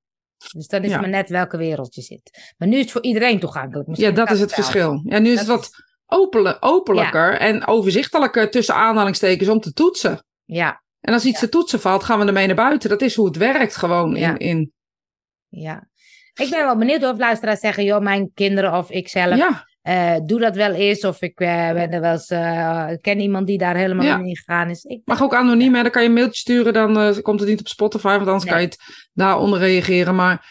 dus dan is het maar net welke wereld je zit. Maar nu is het voor iedereen toegankelijk. Misschien ja, dat is het verschil. Ja, nu is dat het wat open, openlijker en overzichtelijker tussen aanhalingstekens om te toetsen. Ja, en als iets ja. te toetsen valt, gaan we ermee naar buiten. Dat is hoe het werkt gewoon in... Ja. in... ja. Ik ben wel benieuwd of luisteraars zeggen... joh, mijn kinderen of ik zelf... Ja. Uh, doe dat wel eens. Of ik uh, ben er wel eens, uh, ken iemand die daar helemaal ja. in gegaan is. Ik Mag ook anoniem, hè? dan kan je een mailtje sturen. Dan komt het niet op Spotify, want anders nee. kan je het daaronder reageren. Maar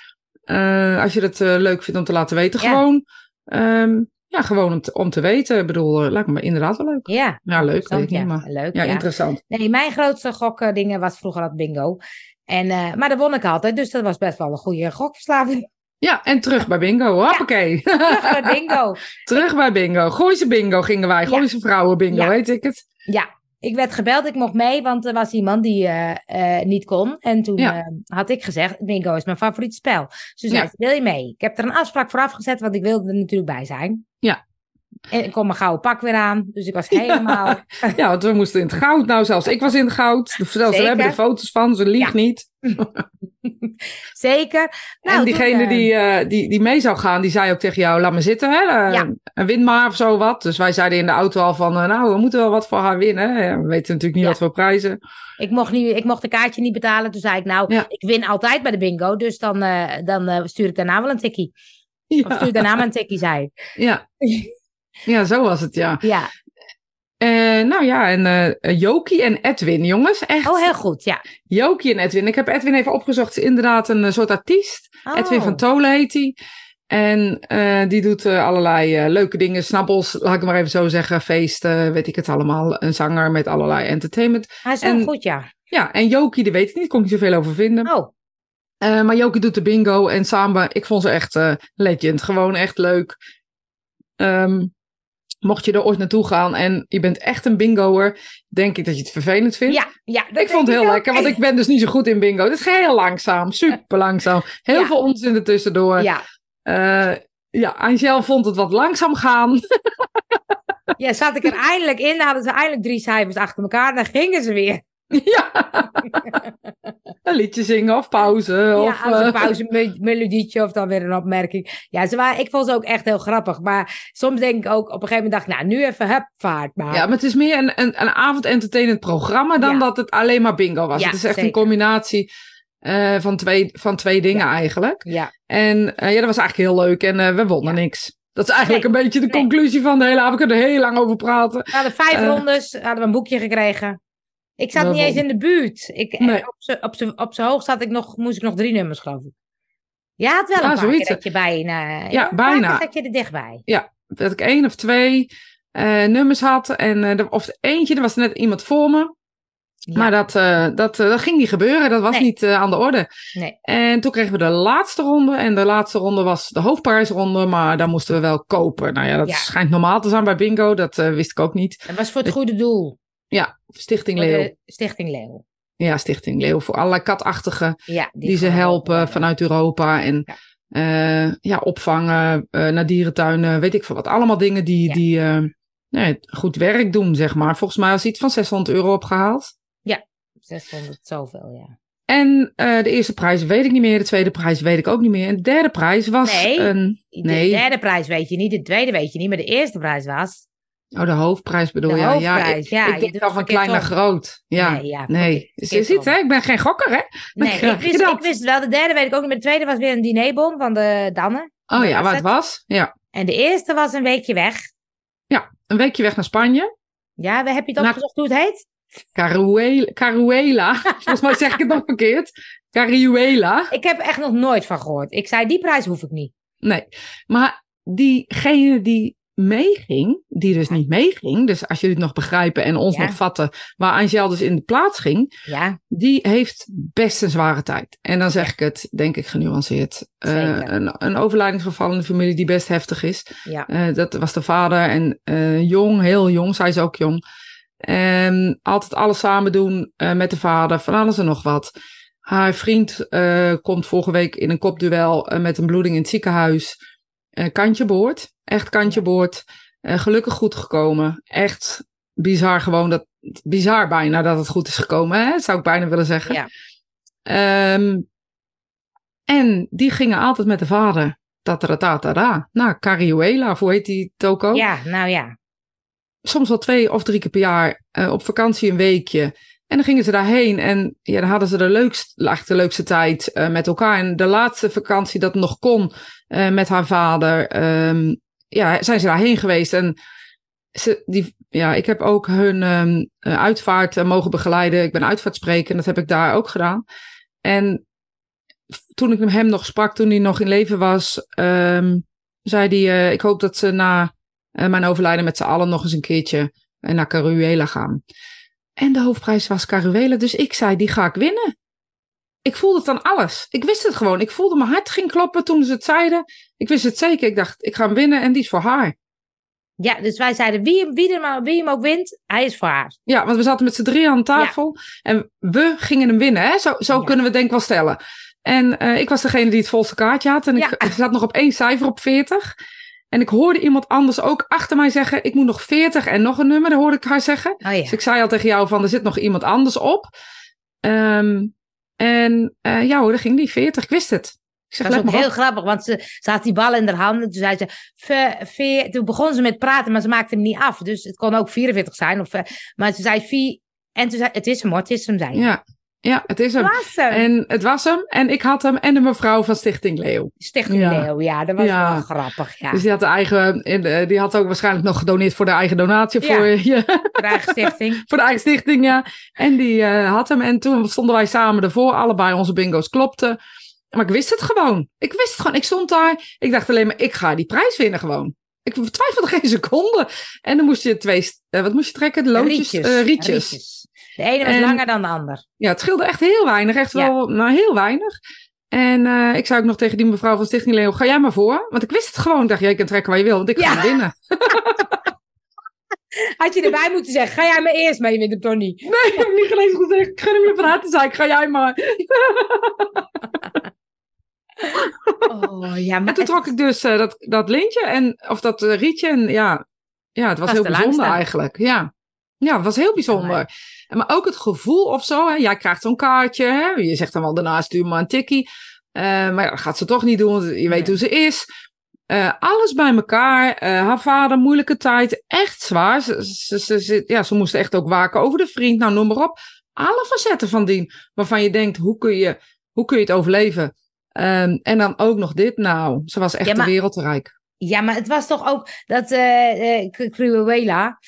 als je het leuk vindt om te laten weten, ja. gewoon. Um, ja, gewoon om te, om te weten. Ik bedoel, lijkt me inderdaad wel leuk. Ja, ja leuk. Weet ik ja. niet, maar... leuk. Ja, interessant. Nee, mijn grootste gokdingen was vroeger dat bingo. En, uh, maar dat won ik altijd, dus dat was best wel een goede gokverslaving. Ja, en terug bij bingo. Hoppakee. Ja, terug bij bingo. terug bij bingo. Gooise bingo gingen wij. Gooise vrouwen bingo, weet ik het. Ja, ik werd gebeld, ik mocht mee, want er was iemand die uh, uh, niet kon. En toen ja. uh, had ik gezegd, bingo is mijn favoriet spel. Dus ja. zei, wil je mee? Ik heb er een afspraak voor afgezet, want ik wilde er natuurlijk bij zijn. Ja. En ik kon mijn gouden pak weer aan, dus ik was helemaal... Ja, ja want we moesten in het goud. Nou, zelfs ik was in het goud. Zelfs, we hebben er foto's van, ze liegt ja. niet. Zeker. Nou, en diegene toen, die, uh, die, die mee zou gaan, die zei ook tegen jou, laat me zitten, hè? Uh, ja. En win maar of zo wat. Dus wij zeiden in de auto al van, nou, we moeten wel wat voor haar winnen. Ja, we weten natuurlijk niet ja. wat voor prijzen. Ik mocht, niet, ik mocht een kaartje niet betalen. Toen zei ik, nou, ik win altijd bij de bingo. Dus dan, dan stuur ik daarna wel een tikkie. Of stuur daarna maar een tikkie, zei ik. Ja. ja, zo was het, ja. Ja. Uh, nou ja, en uh, Jokie en Edwin, jongens, echt. Oh, heel goed, ja. Jokie en Edwin. Ik heb Edwin even opgezocht. is inderdaad een soort artiest. Oh. Edwin van Tolen heet hij. En uh, die doet allerlei leuke dingen. Snabbels, laat ik maar even zo zeggen. Feesten, weet ik het allemaal. Een zanger met allerlei entertainment. Hij is wel goed, ja. Ja, en Jokie, die weet ik niet. Kon ik niet zoveel over vinden. Oh. maar Jokie doet de bingo. En samen, ik vond ze echt legend. Gewoon echt leuk. Um, Mocht je er ooit naartoe gaan en je bent echt een bingoer, denk ik dat je het vervelend vindt. Ja, ja ik vond het heel lekker, want ik ben dus niet zo goed in bingo. Het is heel langzaam, super langzaam. Heel ja. veel onzin ertussendoor. Ja. Uh, ja, Angel vond het wat langzaam gaan. ja, zat ik er eindelijk in, dan hadden ze eindelijk drie cijfers achter elkaar, dan gingen ze weer. Ja. een liedje zingen of pauze. Of, ja, als een pauze me melodietje of dan weer een opmerking. Ja, ze waren, ik vond ze ook echt heel grappig. Maar soms denk ik ook, op een gegeven moment dacht nou, nu even hup, vaart maar. Ja, maar het is meer een, een, een avond-entertainend programma dan ja. dat het alleen maar bingo was. Ja, het is echt zeker. een combinatie uh, van, twee, van twee dingen ja. eigenlijk. Ja. En uh, ja, dat was eigenlijk heel leuk en uh, we wonnen niks. Dat is eigenlijk Nee, een beetje de nee. conclusie van de hele avond. We kunnen er heel lang over praten. We hadden vijf Eh. rondes, hadden we een boekje gekregen. Ik zat niet eens in de buurt. Ik, Nee. Op zijn hoogst had ik nog, moest ik nog drie nummers, geloof ik. Je had wel een Ah, paar zoiets. keer dat je bijna... Ja, een paar bijna. dat je er dichtbij. Dat ik één of twee eh, nummers had. En, eh, of eentje, er was net iemand voor me. Ja. Maar dat, eh, dat, eh, dat ging niet gebeuren. Dat was Nee. niet eh, aan de orde. Nee. En toen kregen we de laatste ronde. En de laatste ronde was de hoofdprijsronde. Maar daar moesten we wel kopen. Nou ja, dat Ja. schijnt normaal te zijn bij bingo. Dat eh, wist ik ook niet. Dat was voor het goede doel. Ja, Stichting Leeuw. Stichting Leeuw. Ja, Stichting Leeuw. Voor allerlei katachtigen Ja, die, ze helpen worden. vanuit Europa. En ja, ja opvangen eh, naar dierentuinen. Weet ik veel wat. Allemaal dingen die, Ja. die eh, nee, goed werk doen, zeg maar. Volgens mij was iets van 600 euro opgehaald. 600 zoveel, ja. En de eerste prijs weet ik niet meer, de tweede prijs weet ik ook niet meer. En de derde prijs was nee, een... Nee, de derde prijs weet je niet, de tweede weet je niet, maar de eerste prijs was... Oh, de hoofdprijs bedoel de je? Hoofdprijs, ja, ik, ik denk al van klein naar groot. Ja, nee. Ja, nee. Je ziet, hè? Ik ben geen gokker, hè? Nee, ik wist, ik wist wel. De derde weet ik ook niet, de tweede was weer een dinerbon van de Dannen. Oh ja, wat het was? Ja. En de eerste was een weekje weg. Ja, een weekje weg naar Spanje. Ja, heb je het opgezocht hoe het heet? Caruela. Caruela. Volgens mij zeg ik het nog verkeerd. Caruela. Ik heb echt nog nooit van gehoord. Ik zei, die prijs hoef ik niet. Nee, maar diegene die meeging, die dus niet meeging, dus als jullie het nog begrijpen en ons nog vatten, waar Angel dus in de plaats ging, ja. die heeft best een zware tijd. En dan zeg ik het, denk ik, genuanceerd. Uh, een, een overlijdingsgeval in de familie die best heftig is. Ja. Uh, dat was de vader en uh, jong, heel jong, zij is ook jong. En altijd alles samen doen met de vader, van alles en nog wat. Haar vriend komt vorige week in een kopduel met een bloeding in het ziekenhuis. Kantje boord. Echt kantje boord. Uh, gelukkig goed gekomen. Echt bizar gewoon. Dat, bizar bijna dat het goed is gekomen. Hè? Zou ik bijna willen zeggen. Ja. Um, en die gingen altijd met de vader. Tataratata. Nou, Cariuela, hoe heet die toko? Ja, nou ja. Soms wel twee of drie keer per jaar. Uh, op vakantie een weekje. En dan gingen ze daarheen en ja, dan hadden ze de leukste, de leukste tijd uh, met elkaar. En de laatste vakantie dat nog kon uh, met haar vader, um, ja, zijn ze daarheen geweest. En ze, die, ja, ik heb ook hun um, uitvaart mogen begeleiden. Ik ben uitvaartspreker en dat heb ik daar ook gedaan. En toen ik hem nog sprak, toen hij nog in leven was, um, zei hij: Ik hoop dat ze na mijn overlijden met z'n allen nog eens een keertje naar Caruela gaan. En de hoofdprijs was Caruela, dus ik zei: Die ga ik winnen. Ik voelde het aan alles. Ik wist het gewoon. Ik voelde mijn hart ging kloppen toen ze het zeiden. Ik wist het zeker. Ik dacht, ik ga hem winnen en die is voor haar. Ja, dus wij zeiden, wie, wie, hem, wie hem ook wint, hij is voor haar. Ja, want we zaten met z'n drieën aan tafel. Ja. En we gingen hem winnen. Hè? Zo, zo ja. kunnen we denk ik wel stellen. En uh, ik was degene die het volste kaartje had. En ik, ik zat nog op één cijfer op 40. En ik hoorde iemand anders ook achter mij zeggen: Ik moet nog 40 en nog een nummer. Dat hoorde ik haar zeggen. Oh, ja. Dus ik zei al tegen jou: van, Er zit nog iemand anders op. Um, en uh, ja hoor, daar ging die 40. Ik wist het. Ik zeg, dat is ook heel op. grappig, want ze, ze had die bal in haar handen. Toen, zei ze, ve, ve, toen begon ze met praten, maar ze maakte hem niet af. Dus het kon ook 44 zijn. Of, maar ze zei 4. En toen zei het is hem hoor, het is hem, zei Ja, ja, het is hem. Was hem. En het was hem. En ik had hem en de mevrouw van Stichting Leeuw. Stichting ja. Leeuw, ja. Dat was ja. wel grappig, ja. Dus die had, de eigen, die had ook waarschijnlijk nog gedoneerd voor de eigen donatie. Ja. Voor, ja. voor de eigen stichting. voor de eigen stichting, ja. En die uh, had hem. En toen stonden wij samen ervoor. Allebei onze bingo's klopten. Maar ik wist het gewoon. Ik wist het gewoon. Ik stond daar. Ik dacht alleen maar, ik ga die prijs winnen gewoon. Ik twijfelde geen seconde. En dan moest je twee... Uh, wat moest je trekken? De loodjes? Rietjes. Uh, rietjes. rietjes. De ene was en, langer dan de ander. Ja, het scheelde echt heel weinig. Echt wel, nou heel weinig. En uh, ik zei ook nog tegen die mevrouw van Stichting Leo, ga jij maar voor? Want ik wist het gewoon. Ik dacht, jij kan trekken waar je wil, want ik ga ja. winnen. Had je erbij moeten zeggen, ga jij maar eerst mee, wint hem toch niet? Nee, ik heb niet gelezen gezegd. Ik gun hem je van harte, zei ik, ga jij maar. oh, ja, maar en toen trok ik dus uh, dat, dat lintje, en, of dat uh, rietje. En ja, ja, het was, heel bijzonder eigenlijk. Ja. ja, het was heel bijzonder. Maar ook het gevoel of zo. Hè? Jij krijgt zo'n kaartje. Hè? Je zegt dan wel daarna stuur maar een tikkie. Uh, maar ja, dat gaat ze toch niet doen. Want je weet nee. hoe ze is. Uh, alles bij elkaar. Uh, haar vader, moeilijke tijd. Echt zwaar. Ze, ze, ze, ja, ze moesten echt ook waken over de vriend. Nou, noem maar op. Alle facetten van dien. Waarvan je denkt, hoe kun je, hoe kun je het overleven? Um, en dan ook nog dit. Nou, ze was echt ja, maar, de wereldrijk. Ja, maar het was toch ook dat uh, Cruella,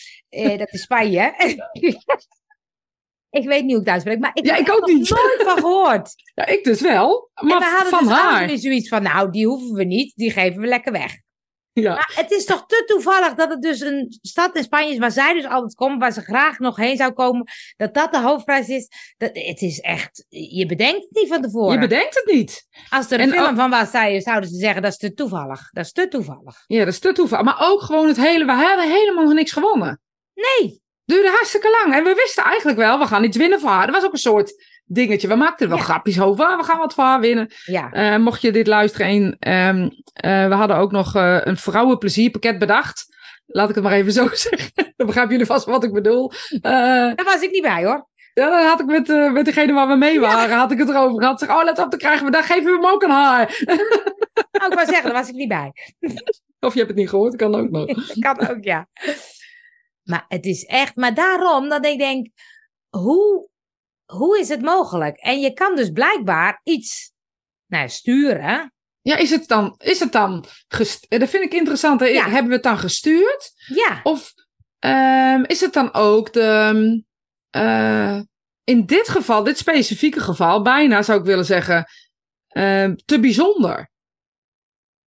dat is Spanje. Ik weet niet hoe ik het uitspreek, maar ik ja, heb ik ook niet. nooit van gehoord. Ja, ik dus wel. Maar en we hadden van dus haar. zoiets van, nou, die hoeven we niet, die geven we lekker weg. Ja. Maar het is toch te toevallig dat het dus een stad in Spanje is waar zij dus altijd komt, waar ze graag nog heen zou komen, dat dat de hoofdprijs is. Dat, het is echt, je bedenkt het niet van tevoren. Je bedenkt het niet. Als er een en film ook, van was, zouden ze zeggen, dat is te toevallig. Dat is te toevallig. Ja, dat is te toevallig. Maar ook gewoon het hele, we hebben helemaal nog niks gewonnen. Nee. Duurde hartstikke lang. En we wisten eigenlijk wel, we gaan iets winnen voor haar. Dat was ook een soort dingetje. We maakten er wel ja. grapjes over. We gaan wat voor haar winnen. Ja. Uh, mocht je dit luisteren. Een, um, uh, we hadden ook nog uh, een vrouwenplezierpakket bedacht. Laat ik het maar even zo zeggen. Dan begrijpen jullie vast wat ik bedoel. Daar was ik niet bij hoor. Ja, dan had ik met, uh, met degene waar we mee waren, had ik het erover gehad. Zeg, oh, let op, dan krijgen we, dan geven we hem ook een haar. Oh, ik wou zeggen, daar was ik niet bij. Of je hebt het niet gehoord, kan ook nog. kan ook, ja. Maar het is echt, maar daarom dat ik denk, hoe, hoe is het mogelijk? En je kan dus blijkbaar iets nou, sturen. Ja, is het dan, is het dan dat vind ik interessant. Hebben we het dan gestuurd? Ja. Of um, is het dan ook de, uh, in dit geval, dit specifieke geval, bijna zou ik willen zeggen, uh, te bijzonder?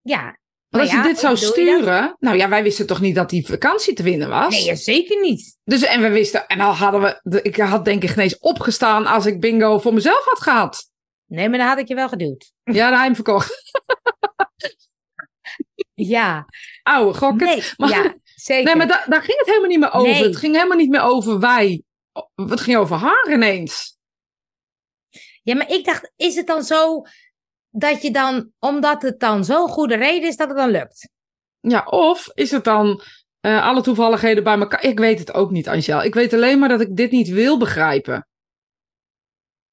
Ja. Want als je dit zou sturen, nou ja, wij wisten toch niet dat die vakantie te winnen was? Nee, zeker niet. Dus en we wisten, en al hadden we, ik had denk ik ineens opgestaan als ik bingo voor mezelf had gehad. Nee, maar dan had ik je wel geduwd. Ja, de heim verkocht. ja. Oude gokken. Nee, maar, ja, zeker. Nee, maar da daar ging het helemaal niet meer over. Het ging helemaal niet meer over wij. Het ging over haar ineens. Ja, maar ik dacht, is het dan zo dat je dan, omdat het dan zo'n goede reden is, dat het dan lukt? Ja, of is het dan uh, alle toevalligheden bij elkaar? Ik weet het ook niet, Angel. Ik weet alleen maar dat ik dit niet wil begrijpen.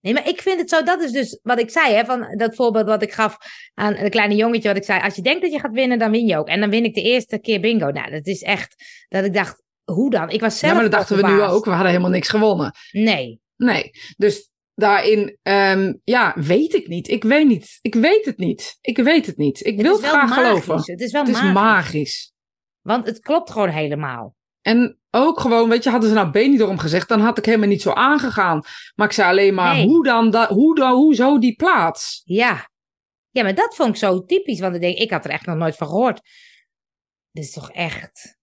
Nee, maar ik vind het zo, dat is dus wat ik zei, hè, van dat voorbeeld wat ik gaf aan een kleine jongetje, wat ik zei, als je denkt dat je gaat winnen, dan win je ook. En dan win ik de eerste keer bingo. Nou, dat is echt, dat ik dacht, hoe dan? Ik was zelf Ja, maar dat dachten we nu ook, we hadden helemaal niks gewonnen. Nee. Nee, dus daarin, um, ja, weet ik niet. Ik weet niet. Ik weet het niet. Ik weet het niet. Ik wil het graag magisch. geloven. Het is wel het magisch. is magisch. Want het klopt gewoon helemaal. En ook gewoon, weet je, hadden ze nou B niet erom gezegd, dan had ik helemaal niet zo aangegaan. Maar ik zei alleen maar, Nee. hoe dan, da, hoe dan, hoezo die plaats? Ja. Ja, maar dat vond ik zo typisch, want ik denk, ik had er echt nog nooit van gehoord. Dit is toch echt...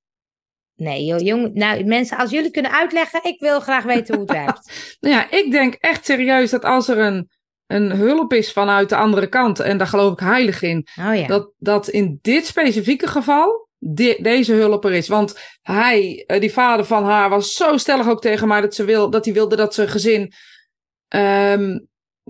Nee, joh, jong, nou, mensen, als jullie kunnen uitleggen, ik wil graag weten hoe het werkt. Nou ja, ik denk echt serieus dat als er een, een hulp is vanuit de andere kant, en daar geloof ik heilig in, Oh ja. dat, dat in dit specifieke geval de- deze hulp er is. Want hij, eh, die vader van haar, was zo stellig ook tegen mij dat, ze wil, dat hij wilde dat zijn gezin ehm,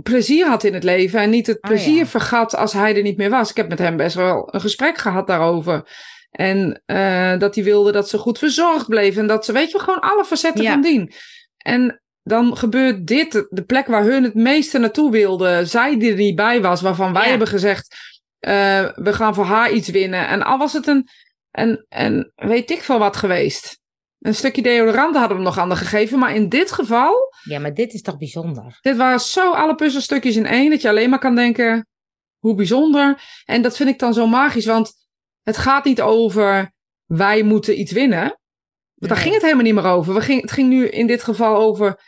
plezier had in het leven. En niet het Oh, plezier ja. vergat als hij er niet meer was. Ik heb met hem best wel een gesprek gehad daarover. En eh, dat hij wilde dat ze goed verzorgd bleef. En dat ze, weet je, gewoon alle facetten Ja. van dien. En dan gebeurt dit, de plek waar hun het meeste naartoe wilden, zij die er niet bij was, waarvan wij Ja. hebben gezegd, eh, we gaan voor haar iets winnen. En al was het een, een, een weet ik veel wat geweest. Een stukje deodorant hadden we nog aan de gegeven. Maar in dit geval, Ja, maar dit is toch bijzonder? dit waren zo alle puzzelstukjes in één. Dat je alleen maar kan denken, hoe bijzonder. En dat vind ik dan zo magisch. Want het gaat niet over, wij moeten iets winnen. Want daar ging het helemaal niet meer over. We ging, het ging nu in dit geval over,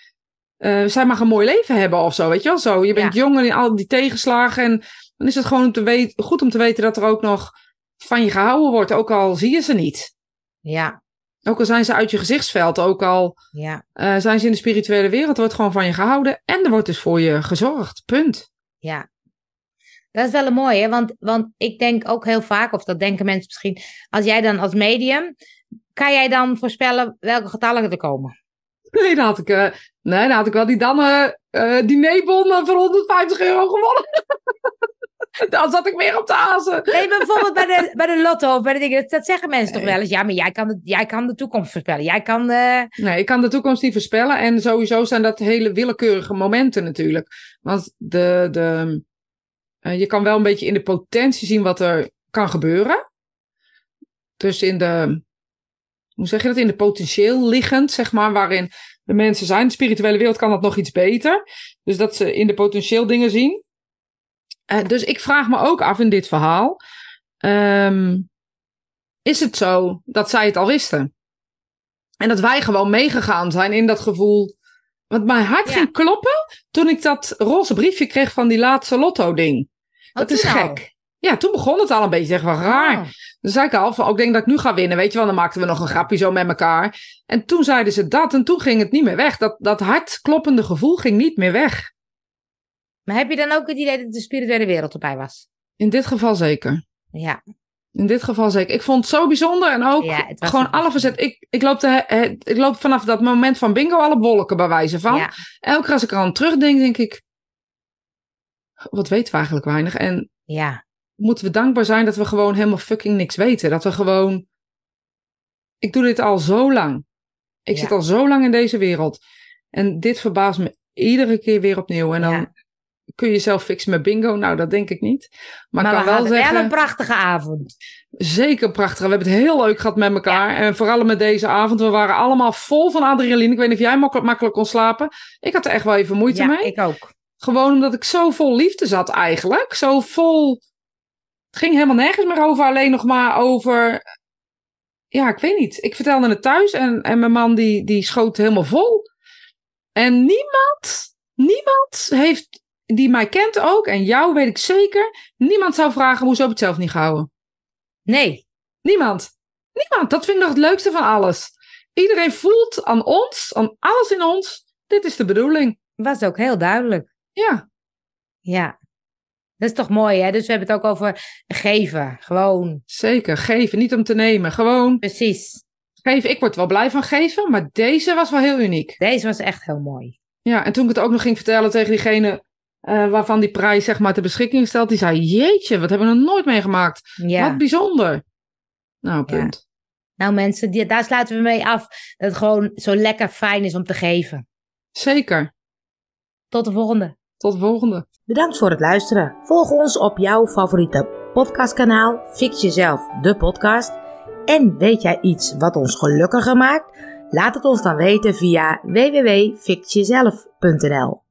eh, zij mag een mooi leven hebben of zo. Weet je wel zo. Je bent Ja. jong en in al die tegenslagen. En dan is het gewoon om te weten, goed om te weten dat er ook nog van je gehouden wordt. Ook al zie je ze niet. Ja, Ook al zijn ze uit je gezichtsveld, ook al ja, eh, zijn ze in de spirituele wereld, er wordt gewoon van je gehouden. En er wordt dus voor je gezorgd. Punt. ja. Dat is wel een mooie, want, want ik denk ook heel vaak, of dat denken mensen misschien, als jij dan als medium, kan jij dan voorspellen welke getallen er komen? Nee, dan had ik, eh, nee, dan had ik wel die dan eh eh, dinerbon eh, voor 150 euro gewonnen. dan zat ik weer op de azen. Nee, maar bijvoorbeeld bij de, bij de lotto of bij de dingen, dat, zeggen mensen toch wel eens. Ja, maar jij kan, de, jij kan de toekomst voorspellen. Jij kan, Nee, ik kan de toekomst niet voorspellen. En sowieso zijn dat hele willekeurige momenten natuurlijk. Want de, de, je kan wel een beetje in de potentie zien wat er kan gebeuren. Dus in de, hoe zeg je dat, in de potentieel liggend, zeg maar, waarin de mensen zijn. De spirituele wereld kan dat nog iets beter. Dus dat ze in de potentieel dingen zien. Eh, dus ik vraag me ook af in dit verhaal. ehm, is het zo dat zij het al wisten? En dat wij gewoon meegegaan zijn in dat gevoel. Want mijn hart Ja. ging kloppen toen ik dat roze briefje kreeg van die laatste lotto-ding. Dat is al? gek. Ja, toen begon het al een beetje, zeg raar. Oh. Dan zei ik al van, oh, ik denk dat ik nu ga winnen, weet je wel. Dan maakten we nog een grapje zo met elkaar. En toen zeiden ze dat en toen ging het niet meer weg. Dat, dat hartkloppende gevoel ging niet meer weg. Maar heb je dan ook het idee dat de spirituele wereld erbij was? In dit geval zeker. Ja, In dit geval zeker. Ik vond het zo bijzonder en ook Ja, gewoon alle verzet. Ik, ik, loop de, ik loop vanaf dat moment van bingo al op wolken bij wijze van. ja, Elke keer als ik er aan terugdenk, denk ik... Wat weten we eigenlijk weinig? En ja, moeten we dankbaar zijn dat we gewoon helemaal fucking niks weten. Dat we gewoon... Ik doe dit al zo lang. Ik Ja. zit al zo lang in deze wereld. En dit verbaast me iedere keer weer opnieuw. En dan kun je zelf fixen met bingo. Nou, dat denk ik niet. Maar, maar ik kan wel zeggen. wel een prachtige avond. Zeker prachtig. We hebben het heel leuk gehad met elkaar. En vooral met deze avond. We waren allemaal vol van adrenaline. Ik weet niet of jij makkelijk, makkelijk kon slapen. Ik had er echt wel even moeite ja, mee. ik ook. Gewoon omdat ik zo vol liefde zat eigenlijk. Zo vol... Het ging helemaal nergens meer over. Alleen nog maar over... Ja, ik weet niet. Ik vertelde het thuis. En, en mijn man die, die schoot helemaal vol. En niemand... Niemand heeft die mij kent ook, en jou weet ik zeker, niemand zou vragen hoezo heb ik het zelf niet gehouden. Nee. Niemand. Niemand. Dat vind ik nog het leukste van alles. Iedereen voelt aan ons, aan alles in ons, dit is de bedoeling. Was ook heel duidelijk. Ja. Ja. Dat is toch mooi, hè? Dus we hebben het ook over geven. Gewoon. Zeker, geven. Niet om te nemen. Gewoon. Precies. Geven. Ik word wel blij van geven, maar deze was wel heel uniek. Deze was echt heel mooi. Ja, en toen ik het ook nog ging vertellen tegen diegene uh, waarvan die prijs zeg maar ter beschikking stelt, die zei: Jeetje, wat hebben we nog nooit meegemaakt? Ja. Wat bijzonder. Nou, punt. Nou, mensen, die, daar sluiten we mee af. Dat het gewoon zo lekker fijn is om te geven. Zeker. Tot de volgende. Tot de volgende. Bedankt voor het luisteren. Volg ons op jouw favoriete podcastkanaal. Fix jezelf, de podcast. En weet jij iets wat ons gelukkiger maakt? Laat het ons dan weten via www.fixjezelf.nl.